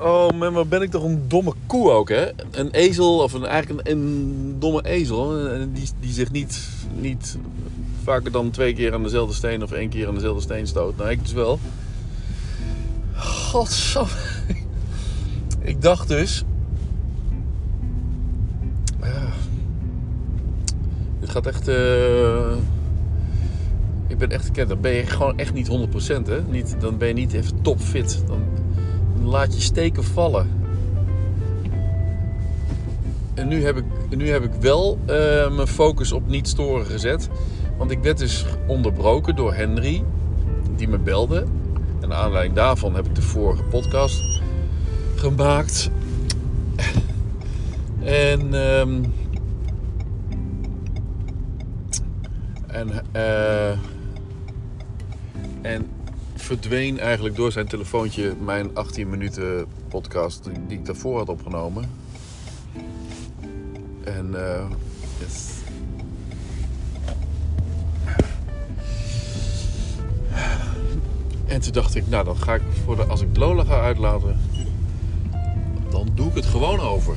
Oh man, wat ben ik toch een domme koe ook, hè? Een ezel, of een, eigenlijk een, een domme ezel, eh, die, die zich niet, niet vaker dan twee keer aan dezelfde steen of één keer aan dezelfde steen stoot. Nou, ik dus wel. Godsam. Ik dacht dus... Ja, dit gaat echt... eh, ik ben echt... Kijk, dan ben je gewoon echt niet 100% hè. Niet, dan ben je niet even topfit. Dan laat je steken vallen. En nu heb ik, nu heb ik wel eh, mijn focus op niet storen gezet. Want ik werd dus onderbroken door Henry, die me belde. En aanleiding daarvan heb ik de vorige podcast gemaakt. En, ehm, en, eh, en verdween eigenlijk door zijn telefoontje mijn 18 minuten podcast die, ik daarvoor had opgenomen. En yes. En toen dacht ik, nou dan ga ik voor de, als ik Lola ga uitlaten, dan doe ik het gewoon over.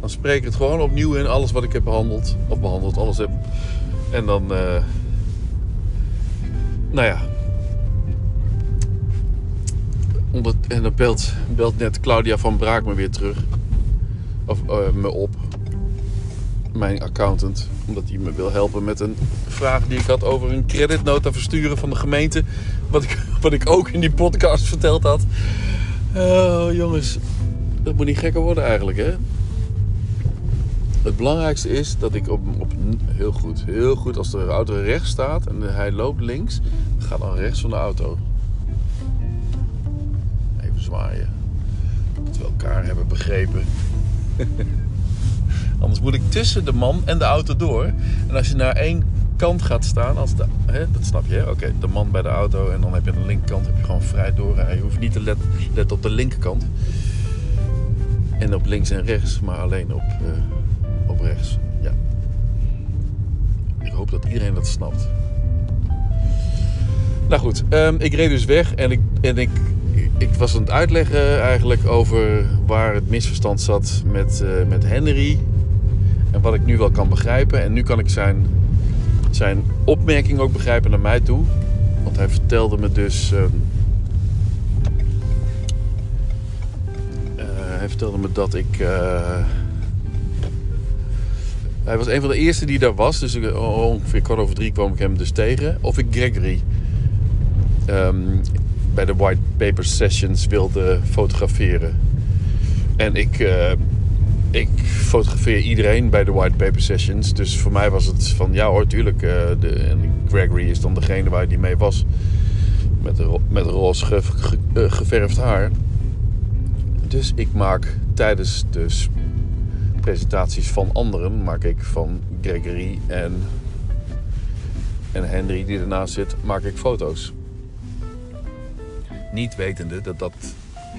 Dan spreek ik het gewoon opnieuw in alles wat ik heb behandeld. Of behandeld, alles heb. En dan, eh, nou ja. En dan belt, belt net Claudia van Braak me weer terug. Of eh, me op. Mijn accountant. Omdat hij me wil helpen met een vraag die ik had over een creditnota versturen van de gemeente. Wat ik, wat ik ook in die podcast verteld had. Oh jongens, dat moet niet gekker worden eigenlijk hè. Het belangrijkste is dat ik op, op heel goed, heel goed als de auto rechts staat en hij loopt links, ga dan rechts van de auto. Zwaaien. Dat we elkaar hebben begrepen. Anders moet ik tussen de man en de auto door. En als je naar één kant gaat staan, als de, hè, dat snap je? Oké, de man bij de auto en dan heb je aan de linkerkant heb je gewoon vrij doorrijden. Je hoeft niet te letten let op de linkerkant. En op links en rechts, maar alleen op, uh, op rechts. Ja. Ik hoop dat iedereen dat snapt. Nou goed, um, ik reed dus weg en ik, en ik, ik was aan het uitleggen eigenlijk over waar het misverstand zat met, uh, met Henry. En wat ik nu wel kan begrijpen. En nu kan ik zijn, zijn opmerking ook begrijpen naar mij toe. Want hij vertelde me dus. Uh, hij vertelde me dat ik. Uh, hij was een van de eerste die daar was. Dus ongeveer kwart over drie kwam ik hem dus tegen. Of ik Gregory um, bij de White Paper Sessions wilde fotograferen. En ik, uh, ik fotografeer iedereen bij de White Paper Sessions. Dus voor mij was het van ja hoor, tuurlijk. Uh, de, Gregory is dan degene waar die mee was. Met, met roze uh, geverfd haar. Dus ik maak tijdens de presentaties van anderen, maak ik van Gregory en, en Henry die ernaast zit, maak ik foto's. Niet wetende dat dat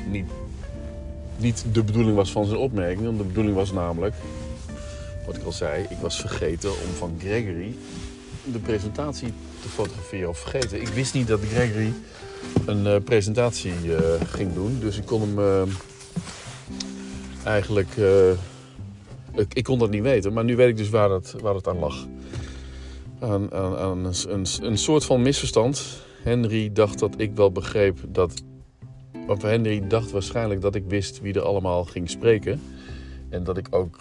niet, niet de bedoeling was van zijn opmerking. Want de bedoeling was namelijk, wat ik al zei, ik was vergeten om van Gregory de presentatie te fotograferen of vergeten. Ik wist niet dat Gregory een uh, presentatie uh, ging doen. Dus ik kon hem uh, eigenlijk. ik, ik, kon dat niet weten, maar nu weet ik dus waar het, waar het aan lag. Aan, aan, aan een, een soort van misverstand. Henry dacht dat ik wel begreep dat. Of Henry dacht waarschijnlijk dat ik wist wie er allemaal ging spreken. En dat ik ook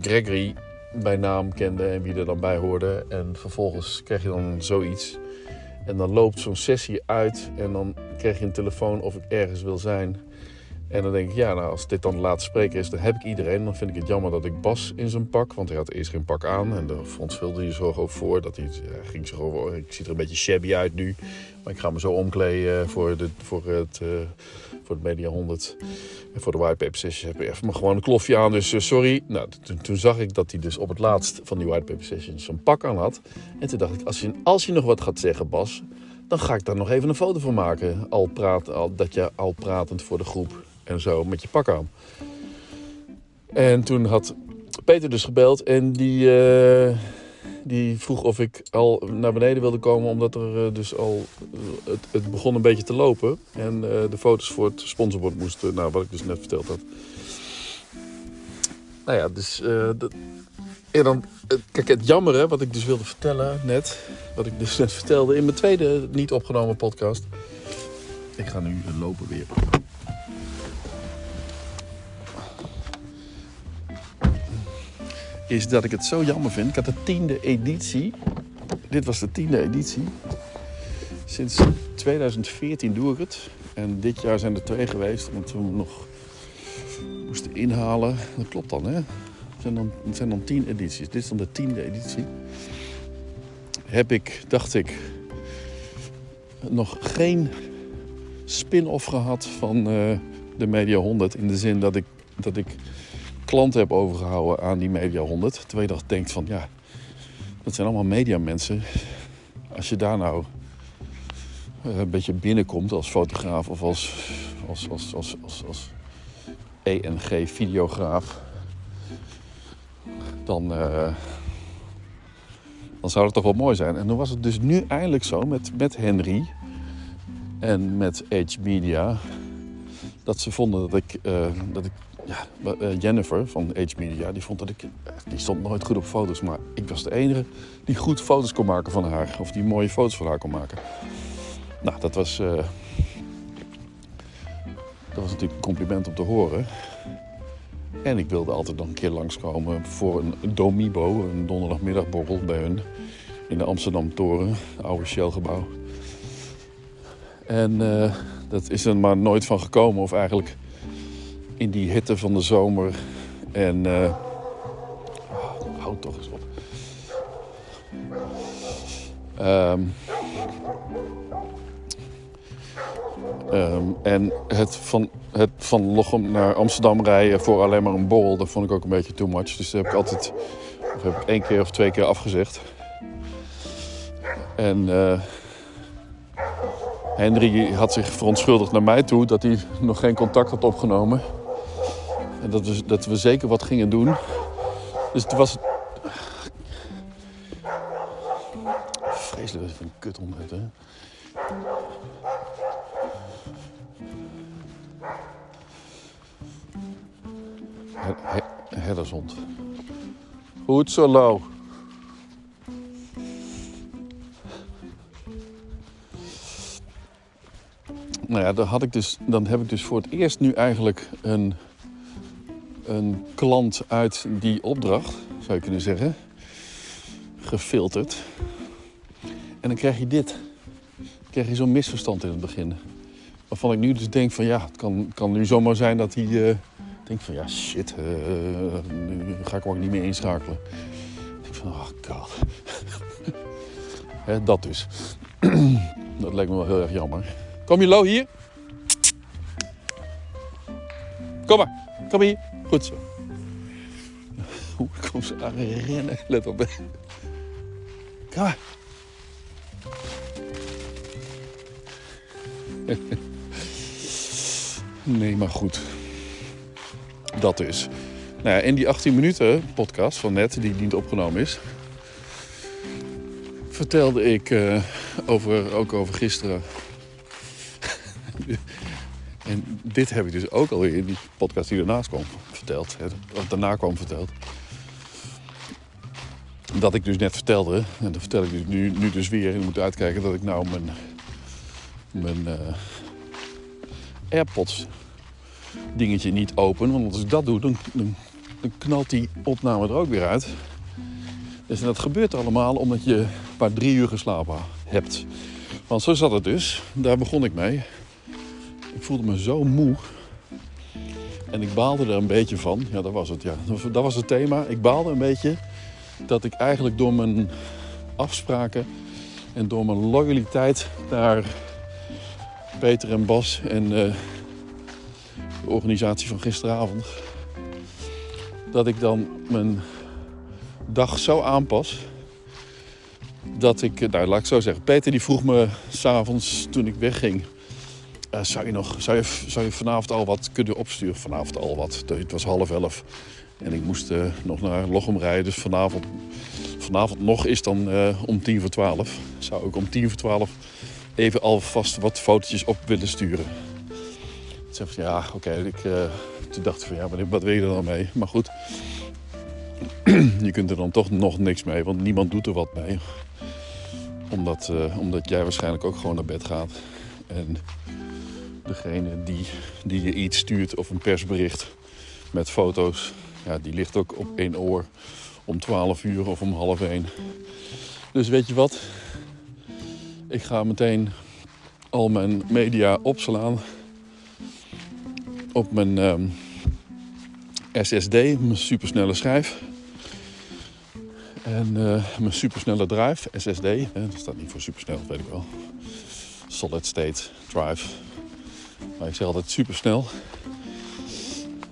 Gregory bij naam kende en wie er dan bij hoorde. En vervolgens krijg je dan zoiets. En dan loopt zo'n sessie uit en dan krijg je een telefoon of ik ergens wil zijn. En dan denk ik, ja, nou, als dit dan de laatste spreker is, dan heb ik iedereen. Dan vind ik het jammer dat ik Bas in zijn pak, want hij had eerst geen pak aan. En daar verontschuldigde hij zich ook voor. Dat hij, ging zich over, ik zie er een beetje shabby uit nu. Maar ik ga me zo omkleden voor, de, voor, het, uh, voor het Media 100. En voor de White Paper Sessions heb ik even maar gewoon een klofje aan. Dus uh, sorry. Nou, toen, toen, zag ik dat hij dus op het laatst van die White Paper Sessions zijn pak aan had. En toen dacht ik, als je, als je nog wat gaat zeggen, Bas, dan ga ik daar nog even een foto van maken. Al praat, al, dat je al pratend voor de groep en zo met je pak aan. En toen had Peter dus gebeld en die, uh, die vroeg of ik al naar beneden wilde komen, omdat er eh, dus al het, het, begon een beetje te lopen. En de foto's voor het sponsorbord moesten, nou, wat ik dus net verteld had. Nou ja, dus en dan, kijk, het jammer wat ik dus wilde vertellen net, wat ik dus net vertelde in mijn tweede niet opgenomen podcast. Ik ga nu lopen weer. Is dat ik het zo jammer vind. Ik had de tiende editie. Dit was de tiende editie. Sinds 2014 doe ik het. En dit jaar zijn er twee geweest, want we nog moesten inhalen. Dat klopt dan, hè? Het zijn dan, zijn dan tien edities. Dit is dan de tiende editie. Heb ik, dacht ik, nog geen spin-off gehad van uh, de Media 100. In de zin dat ik, dat ik klanten heb overgehouden aan die Media 100. Terwijl je dacht, denkt van ja, dat zijn allemaal mediamensen. Als je daar nou uh, een beetje binnenkomt als fotograaf of als, als, als, als, als, als ENG-videograaf dan, uh, dan zou het toch wel mooi zijn. En dan was het dus nu eindelijk zo met, met Henry en met H Media. Dat ze vonden dat ik, uh, dat ik ja, uh, Jennifer van H Media, die vond dat ik, die stond nooit goed op foto's. Maar ik was de enige die goed foto's kon maken van haar. Of die mooie foto's van haar kon maken. Nou, dat was, dat was natuurlijk een compliment om te horen. En ik wilde altijd nog een keer langskomen voor een Domibo, een donderdagmiddagborrel bij hun in de Amsterdam Toren, oude Shell-gebouw. En dat is er maar nooit van gekomen, of eigenlijk in die hitte van de zomer. En uh, oh, houd toch eens op. Um, um, en het van het van Lochem naar Amsterdam rijden voor alleen maar een borrel, dat vond ik ook een beetje too much. Dus dat heb ik altijd, of heb ik één keer of twee keer afgezegd. En uh, Henry had zich verontschuldigd naar mij toe dat hij nog geen contact had opgenomen. En dat we, dat we zeker wat gingen doen. Dus het was. Vreselijk, wat een kut omheen, hè? herdershond. Goed zo. Nou ja, dan, had ik dus, dan heb ik dus voor het eerst nu eigenlijk een, een klant uit die opdracht, zou je kunnen zeggen, gefilterd. En dan krijg je dit. Dan krijg je zo'n misverstand in het begin. Waarvan ik nu dus denk van ja, het kan, kan nu zomaar zijn dat hij... Uh, denk van ja, shit, uh, nu ga ik ook niet meer inschakelen. Ik denk van, oh god. Dat dus. dat lijkt me wel heel erg jammer. Kom je Lo hier? Kom maar, kom hier. Goed zo. Hoe komt ze aan rennen? Let op. Kom maar. nee, maar goed. Dat dus. Nou ja, in die 18 minuten podcast van net, die niet opgenomen is, vertelde ik uh, over, ook over gisteren. en dit heb ik dus ook alweer in die podcast die ernaast kwam verteld. Wat daarna kwam verteld. Dat ik dus net vertelde, en dat vertel ik dus nu, nu dus weer. Ik moet uitkijken dat ik nou mijn, mijn uh, AirPods dingetje niet open. Want als ik dat doe, dan, dan, knalt die opname er ook weer uit. Dus dat gebeurt allemaal omdat je maar drie uur geslapen hebt. Want zo zat het dus. Daar begon ik mee. Ik voelde me zo moe. En ik baalde er een beetje van. Ja, dat was het. Ja. Dat was het thema. Ik baalde een beetje dat ik eigenlijk door mijn afspraken en door mijn loyaliteit naar Peter en Bas en uh, de organisatie van gisteravond, dat ik dan mijn dag zo aanpas dat ik, nou laat ik zo zeggen, Peter die vroeg me s'avonds toen ik wegging, uh, zou je nog, zou je, zou je vanavond al wat kunnen opsturen? Vanavond al wat, het was half elf. En ik moest eh, nog naar Lochem rijden. Dus vanavond, vanavond nog is dan eh, om tien voor twaalf. Zou ik om tien voor twaalf even alvast wat fotootjes op willen sturen. Ik zei van ja, oké. ik eh, toen dacht ik van ja, wat wil je er dan mee? Maar goed, je kunt er dan toch nog niks mee, want niemand doet er wat mee. Omdat, eh, omdat jij waarschijnlijk ook gewoon naar bed gaat. En degene die, die je iets stuurt of een persbericht met foto's, ja, die ligt ook op één oor om 12 uur of om half één. Dus weet je wat? Ik ga meteen al mijn media opslaan op mijn ehm, SSD, mijn supersnelle schijf. En eh, mijn supersnelle drive, SSD. Dat staat niet voor supersnel, weet ik wel. Solid state drive. Maar ik zeg altijd supersnel.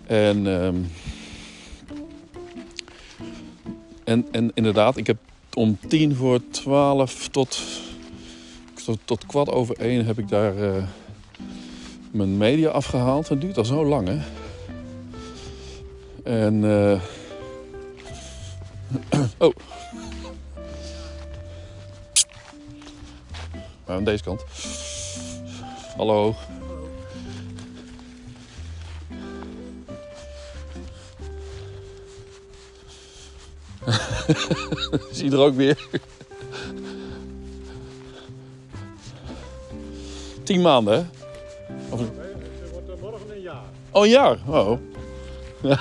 En, ehm, en, en inderdaad, ik heb om tien voor twaalf tot, tot, tot kwart over één heb ik daar eh, mijn media afgehaald. Dat duurt al zo lang, hè. En... eh, oh. Maar aan deze kant. Hallo. Zie je er ook weer. Tien maanden, hè? Of... Het wordt morgen een jaar. Oh, een jaar. Oh.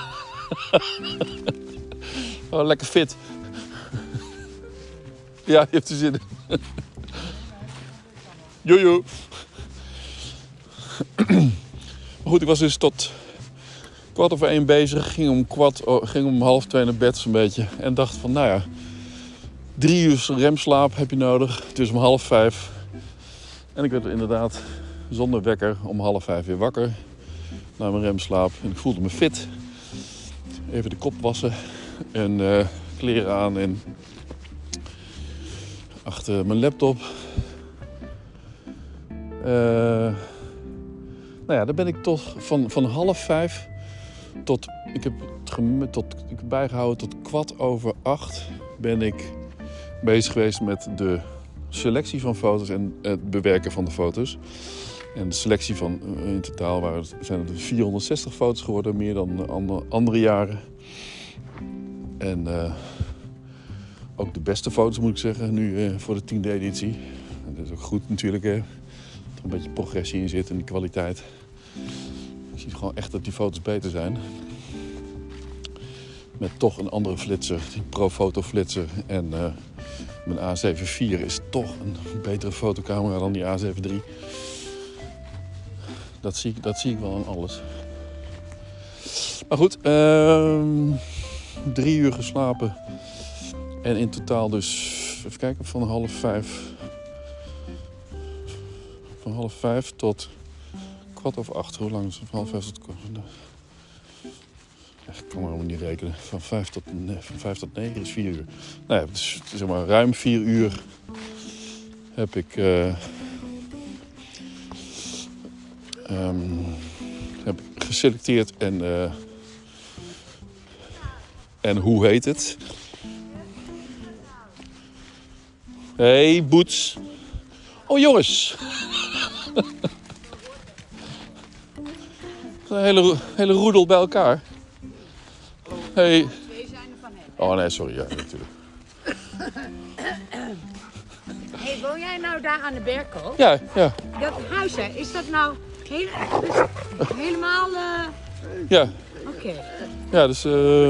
oh, lekker fit. ja, je hebt er zin in. Jojo. maar goed, ik was dus tot kwart over één bezig. Ging om, kwart, oh, ging om half twee naar bed zo'n beetje. En dacht van, nou ja, drie uur remslaap heb je nodig. Dus om half vijf. En ik werd inderdaad zonder wekker om half vijf weer wakker. Na mijn remslaap. En ik voelde me fit. Even de kop wassen. En eh, kleren aan. En achter mijn laptop. Eh, nou ja, dan ben ik toch van, van half vijf tot. Ik heb tot, ik bijgehouden tot kwart over acht. Ben ik bezig geweest met de selectie van foto's en het bewerken van de foto's. En de selectie van eh, in totaal waren, zijn er 460 foto's geworden, meer dan andere, jaren. En eh, ook de beste foto's moet ik zeggen, nu eh, voor de tiende editie. Dat is ook goed natuurlijk, hè. Er een beetje progressie in zit en die kwaliteit. Je ziet gewoon echt dat die foto's beter zijn. Met toch een andere flitser, die Profoto flitser. En eh, mijn A7 IV is toch een betere fotocamera dan die A7 III. Dat zie, ik- dat zie ik wel aan alles. Maar goed, ehm, drie uur geslapen. En in totaal dus, even kijken, van half vijf. Van half vijf tot kwart over acht. Hoe lang is het? Half vijf tot Ik kan maar niet rekenen. Van vijf tot, van vijf tot negen is vier uur. Nou ja, dus zeg maar ruim vier uur heb ik. eh, ehm, heb geselecteerd en. eh, en hoe heet het? Hey, Boets. Oh, jongens. Een hele, hele roedel bij elkaar. Hey. Twee zijn er van hem. Oh nee, sorry. Ja, natuurlijk. Hey, woon jij nou daar aan de Berkel? Ja, ja, Dat huis, hè, is dat nou heel, dus helemaal... eh, ja. Oké. Ja, dus... eh,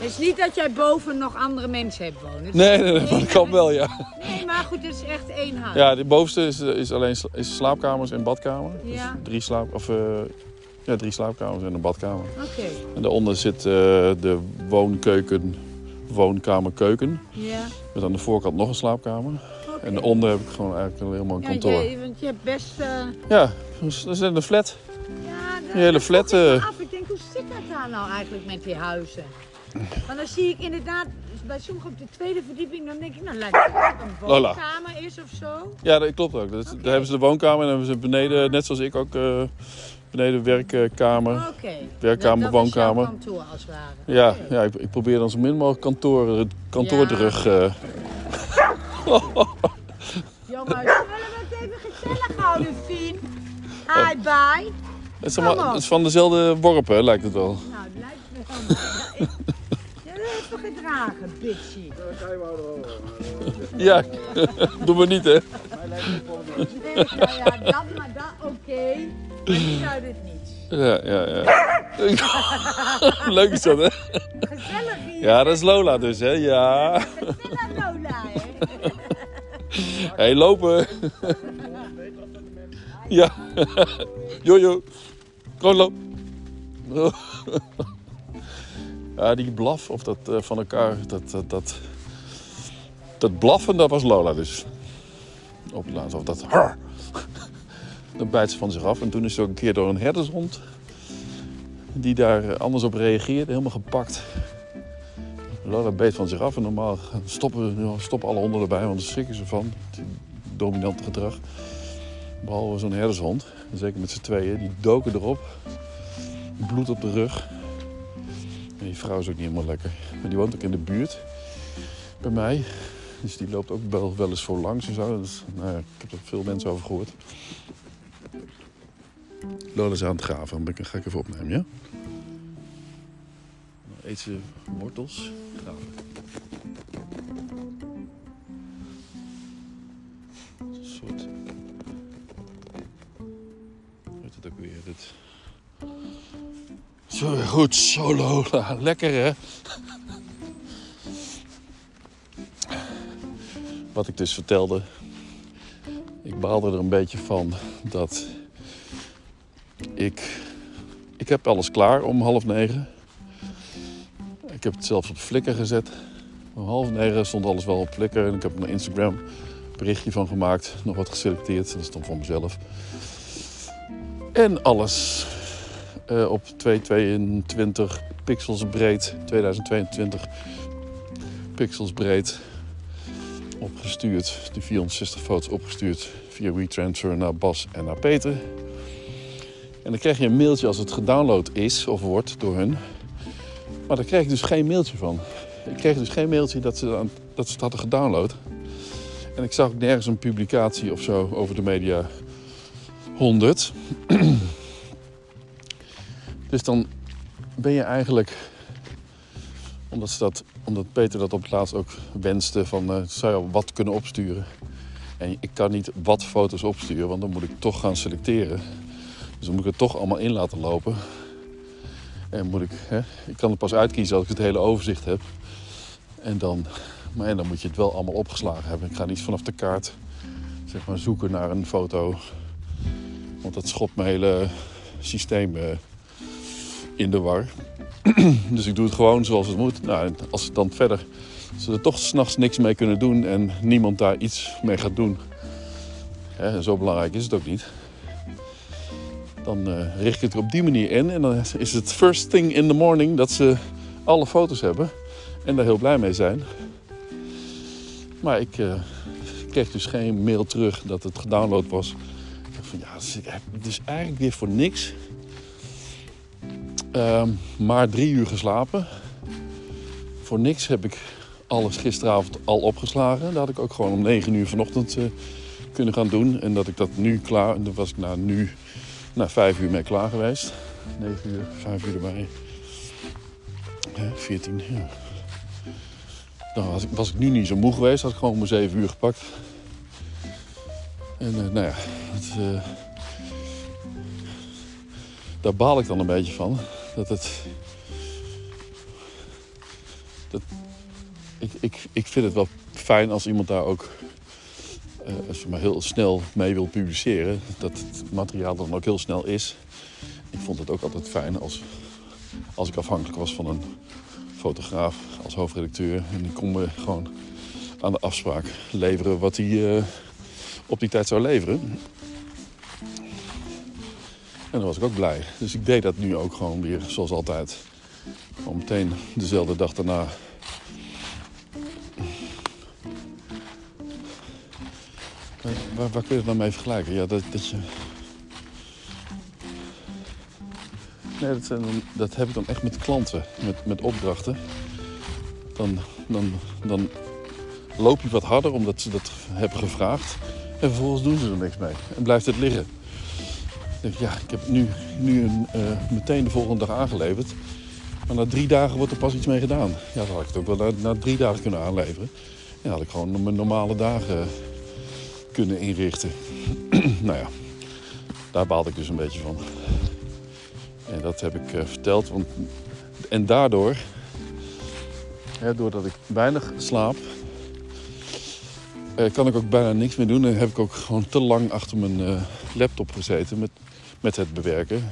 Het is niet dat jij boven nog andere mensen hebt wonen. Nee, nee, dat kan wel, ja. Nee, maar goed, het is echt één huis. Ja, de bovenste is, is alleen sla- is slaapkamers en badkamer. Dus Ja. drie, slaap, of, eh, ja, drie slaapkamers en een badkamer. Oké, En daaronder zit eh, de woonkeuken, woonkamer, keuken. ja. Met aan de voorkant nog een slaapkamer. En daaronder heb ik gewoon eigenlijk helemaal een Ja, kantoor. jij- want je hebt best... eh, Ja, dus dat is een flat. ja, Die hele dat vroeg flat, ik eh. af. Ik denk, hoe zit dat daar nou eigenlijk met die huizen? Want dan zie ik inderdaad, bij sommigen op de tweede verdieping, dan denk ik, nou lijkt het een woonkamer is of zo. Ja, dat klopt ook. Dat, Daar hebben ze de woonkamer en dan hebben ze beneden, net zoals ik ook, beneden werkkamer. Oké. Werkkamer, Dat- dat woonkamer. kantoor als het ware. Ja, ja ik, ik probeer dan zo min mogelijk kantoor, kantoordrug. eh Jongens, zullen we het even gezellig houden, Fien? Hi, bye. het, is allemaal- het is van dezelfde worpen, lijkt het wel. Nou, het lijkt me maar- Ja, ik- Je hebt me gedragen, bitchy. Ja, doen we niet hè. Nee, nou ja, dat maar dat, oké. Maar die zou dit niet. Ja, ja, ja. Leuk is dat hè. Gezellig hier. Ja, dat is Lola dus hè. Ja. Gezellig Lola, hè. Hé, hey, lopen. Ja. Jojo. Gewoon loop. Ja, die blaf of dat eh, van elkaar, dat, dat, dat, dat blaffen, dat was Lola dus. Op het laatst, of dat har. Dan bijt ze van zich af. En toen is ze ook een keer door een herdershond, die daar eh, anders op reageerde, helemaal gepakt. Lola beet van zich af en normaal stoppen, stoppen alle honden erbij, want daar schrikken ze van. Het dominante gedrag. Behalve zo'n herdershond, zeker met z'n tweeën, die doken erop. Bloed op de rug. En die vrouw is ook niet helemaal lekker. Maar die woont ook in de buurt bij mij. Dus die loopt ook wel, wel eens voor langs en zo. Dus, nou ik heb er veel mensen over gehoord. Lola is aan het graven, dan ga ik even opnemen, ja? Eet ze wortels. Graven. Een soort. Het ook weer? Dit. Zo goed, zo Lola. Lekker hè? Wat ik dus vertelde. Ik baalde er een beetje van dat ik. Ik heb alles klaar om half negen. Ik heb het zelfs op Flickr gezet. Om half negen stond alles wel op Flickr. En ik heb een Instagram berichtje van gemaakt. Nog wat geselecteerd. Dat is dan voor mezelf. En alles eh, op 222 pixels breed. 2022 pixels breed. Opgestuurd. Die 460 foto's opgestuurd via WeTransfer naar Bas en naar Peter. En dan krijg je een mailtje als het gedownload is of wordt door hun. Maar daar kreeg ik dus geen mailtje van. Ik kreeg dus geen mailtje dat ze, dat het hadden gedownload. En ik zag nergens een publicatie of zo over de media 100. dus dan ben je eigenlijk, omdat, ze dat, omdat Peter dat op het laatst ook wenste, van eh, zou je wat kunnen opsturen. En ik kan niet wat foto's opsturen, want dan moet ik toch gaan selecteren. Dus dan moet ik het toch allemaal in laten lopen. En moet ik, hè, ik kan het pas uitkiezen als ik het hele overzicht heb. En dan, maar dan moet je het wel allemaal opgeslagen hebben. Ik ga niet vanaf de kaart zeg maar, zoeken naar een foto. Want dat schopt mijn hele systeem eh, in de war. dus ik doe het gewoon zoals het moet. Nou, als het dan verder, ze er toch s'nachts niks mee kunnen doen en niemand daar iets mee gaat doen. Hè, zo belangrijk is het ook niet. Dan eh, richt ik het op die manier in. En dan is het first thing in the morning dat ze alle foto's hebben. En daar heel blij mee zijn. Maar ik eh, kreeg dus geen mail terug dat het gedownload was. Ik dacht van ja, ik heb dus eigenlijk weer voor niks. Ehm, maar drie uur geslapen. Voor niks heb ik alles gisteravond al opgeslagen. Dat had ik ook gewoon om 9 uur vanochtend eh, kunnen gaan doen. En dat ik dat nu klaar... En dan was ik na nu na 5 uur mee klaar geweest. 9 uur, 5 uur erbij. Hè, 14, ja. Dan was ik, was ik nu niet zo moe geweest. Had ik gewoon mijn 7 uur gepakt. En eh, nou ja, eh, daar baal ik dan een beetje van. Dat het. Dat, ik, ik, ik vind het wel fijn als iemand daar ook als je maar heel snel mee wil publiceren. Dat het materiaal dan ook heel snel is. Ik vond het ook altijd fijn als, als ik afhankelijk was van een fotograaf als hoofdredacteur. En die kon me gewoon aan de afspraak leveren wat hij eh, op die tijd zou leveren. En dan was ik ook blij. Dus ik deed dat nu ook gewoon weer zoals altijd. Gewoon meteen dezelfde dag daarna. Waar, kun je het nou mee vergelijken? Ja, dat, dat je... Nee, dat, zijn dan- dat heb ik dan echt met klanten, met, met opdrachten. Dan, dan, dan loop je wat harder omdat ze dat hebben gevraagd. En vervolgens doen ze er niks mee. En blijft het liggen. Ik ja, ik heb nu, nu een, eh, meteen de volgende dag aangeleverd. Maar na drie dagen wordt er pas iets mee gedaan. Ja, dan had ik het ook wel na, na drie dagen kunnen aanleveren. Ja, had ik gewoon mijn normale dagen kunnen inrichten. nou ja, daar baalde ik dus een beetje van. En dat heb ik eh, verteld. Want, en daardoor, hè, doordat ik weinig slaap, eh, kan ik ook bijna niks meer doen. En heb ik ook gewoon te lang achter mijn eh, laptop gezeten met, met het bewerken.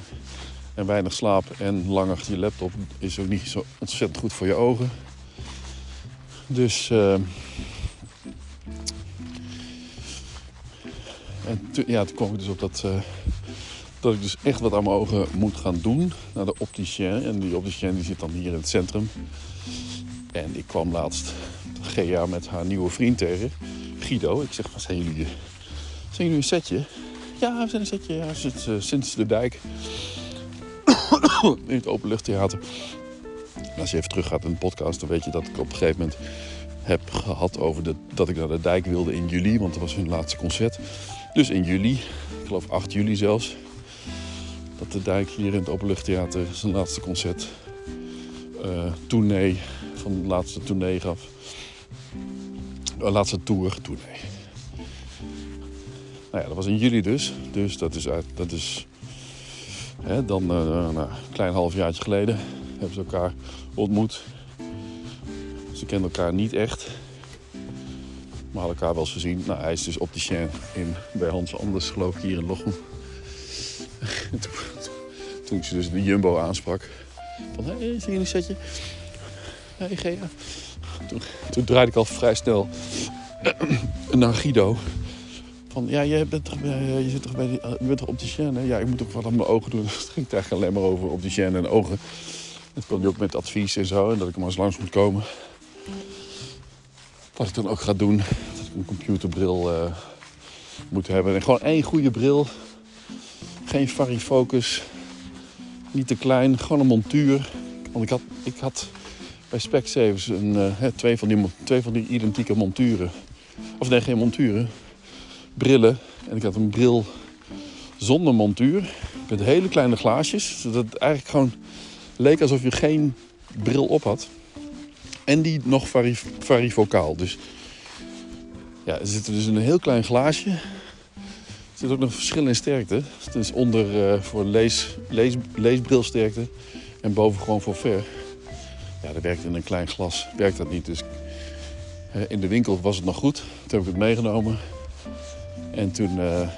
En weinig slaap en lang achter je laptop is ook niet zo ontzettend goed voor je ogen. Dus. En ja, toen kwam ik dus op dat. eh, dat ik dus echt wat aan mijn ogen moet gaan doen. Naar de opticien. En die opticien die zit dan hier in het centrum. En ik kwam laatst Gea met haar nieuwe vriend tegen. Guido. Ik zeg, wat zijn jullie? Zijn jullie een setje? Ja, we zijn een setje. Ja, sinds, eh, sinds de dijk. in het openluchttheater. En als je even teruggaat in de podcast, dan weet je dat ik op een gegeven moment heb gehad over de, dat ik naar de dijk wilde in juli. Want dat was hun laatste concert. Dus in juli, ik geloof 8 juli zelfs, dat de dijk hier in het openluchttheater zijn laatste concert, eh van de laatste tournee gaf. Eh, laatste tour, tournee. Nou ja, dat was in juli dus. Dus dat is, uit, dat is hè, dan eh, nou, een klein halfjaartje geleden hebben ze elkaar ontmoet. Ze kenden elkaar niet echt. Maar elkaar wel eens gezien. Nou, hij is dus opticien in, bij Hans Anders, geloof ik, hier in Lochem. En toen, toen ze dus de Jumbo aansprak. Van, hé, hey, zie je een setje? Hé, hey, Gea. Toen, toen draaide ik al vrij snel naar Guido. Van, ja, bent toch, bij- je, zit toch bij die, je bent toch opticien, hè? Ja, ik moet ook wat aan mijn ogen doen. Dus het ging eigenlijk alleen maar over opticien en ogen. En toen kwam hij ook met advies en zo. En dat ik maar eens langs moet komen. Wat ik dan ook ga doen. Dat ik een computerbril eh, moet hebben. En gewoon één goede bril. Geen varifocus. Niet te klein. Gewoon een montuur. Want ik had, ik had bij Specsavers een, eh, twee, van die, twee van die identieke monturen. Of nee, geen monturen. Brillen. En ik had een bril zonder montuur. Met hele kleine glaasjes. Zodat het eigenlijk gewoon leek alsof je geen bril op had. En die nog vari- varifocaal. Dus ja, er zit dus een heel klein glaasje. Er zit ook nog verschil in sterkte. Is onder eh, voor lees, lees, leesbrilsterkte en boven gewoon voor ver. Ja, dat werkt in een klein glas. Werkt dat niet. Dus eh, in de winkel was het nog goed. Toen heb ik het meegenomen. En toen, eh,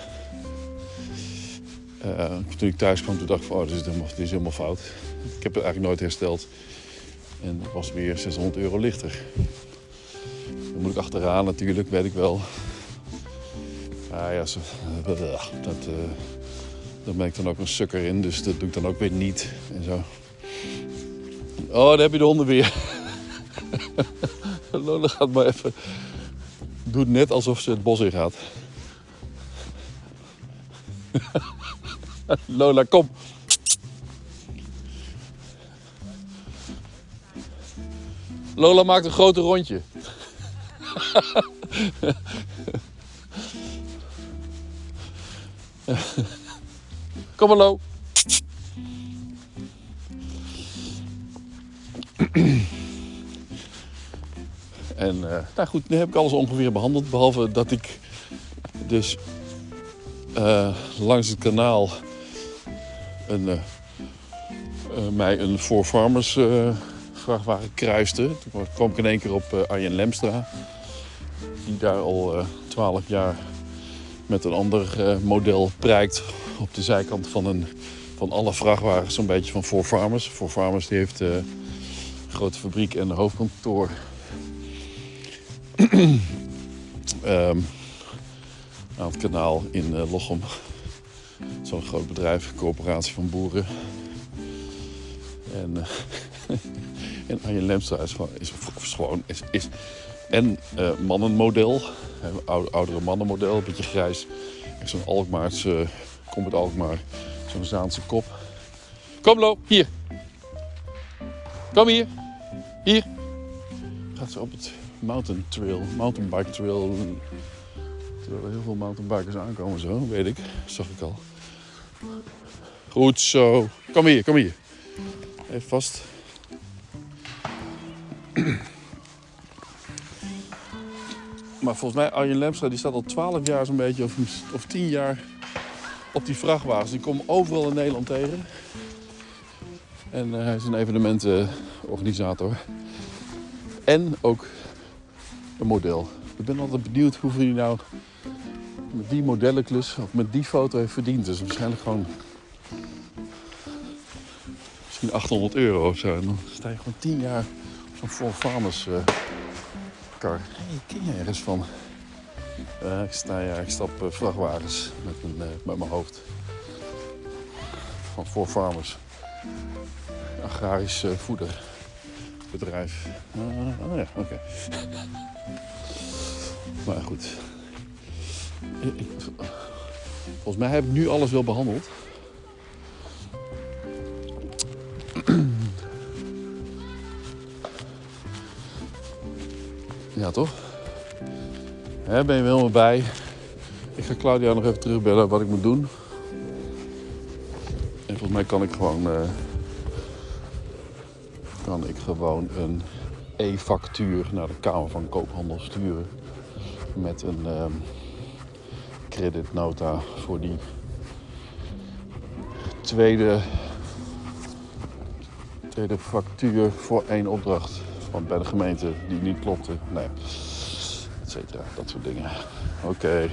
toen ik thuis kwam, toen dacht ik van, oh, dit is, helemaal, dit is helemaal fout. Ik heb het eigenlijk nooit hersteld. En het was weer 600 euro lichter. Moet ik achteraan natuurlijk, weet ik wel. Ah ja, zo, dat, daar ben ik dan ook een sukker in, dus dat doe ik dan ook weer niet. En zo. Oh, daar heb je de honden weer. Lola gaat maar even. Doet net alsof ze het bos in gaat. Lola, kom. Lola maakt een grote rondje. Kom maar, Lo. En eh, nou goed, nu heb ik alles ongeveer behandeld. Behalve dat ik dus eh, langs het kanaal een, eh, mij een Four Farmers vrachtwagen kruiste. Toen kwam ik in één keer op eh, Arjen Lemstra. Die daar al twaalf jaar met een ander eh, model prijkt op de zijkant van, een, van alle vrachtwagens. Zo'n beetje van Four Farmers. Four Farmers die heeft eh, een grote fabriek en een hoofdkantoor. Ehm, aan het kanaal in eh, Lochem. Zo'n groot bedrijf, coöperatie van boeren. En, eh, en Arjen Lemstra is is, is gewoon is, is en eh, mannenmodel, oudere mannenmodel, een beetje grijs. En Zo'n Alkmaarse, komt uit Alkmaar, zo'n Zaanse kop. Kom Lo, hier. Kom hier. Hier. Gaat ze op het mountain trail, mountainbike trail. Terwijl er heel veel mountainbikers aankomen zo, weet ik. Zag ik al. Goed zo. Kom hier, kom hier. Even vast. Maar volgens mij, Arjen Lemstra, die staat al 12 jaar zo'n beetje, of, of 10 jaar op die vrachtwagens. Die komen overal in Nederland tegen. En eh, hij is een evenementenorganisator. En ook een model. Ik ben altijd benieuwd hoeveel hij nou met die modellenklus of met die foto heeft verdiend. Dus waarschijnlijk gewoon misschien 800 euro of zo. Dan sta je gewoon 10 jaar Ford Farmers eh kar. Hey, ken je ergens van? Eh, ik, sta, ja, ik stap eh, vrachtwagens met mijn, met mijn hoofd. Van Farmers. Agrarisch voederbedrijf. Oh ja, oké. maar goed. Ik- ik- volgens mij heb ik nu alles wel behandeld. Ja, toch? Hè, ben je wel helemaal bij? Ik ga Claudia nog even terugbellen wat ik moet doen. En volgens mij kan ik gewoon, eh, kan ik gewoon een e-factuur naar de Kamer van Koophandel sturen. Met een ehm creditnota voor die tweede, tweede factuur voor één opdracht. Van bij de gemeente die niet klopte. Nee, et cetera. Dat soort dingen. Oké.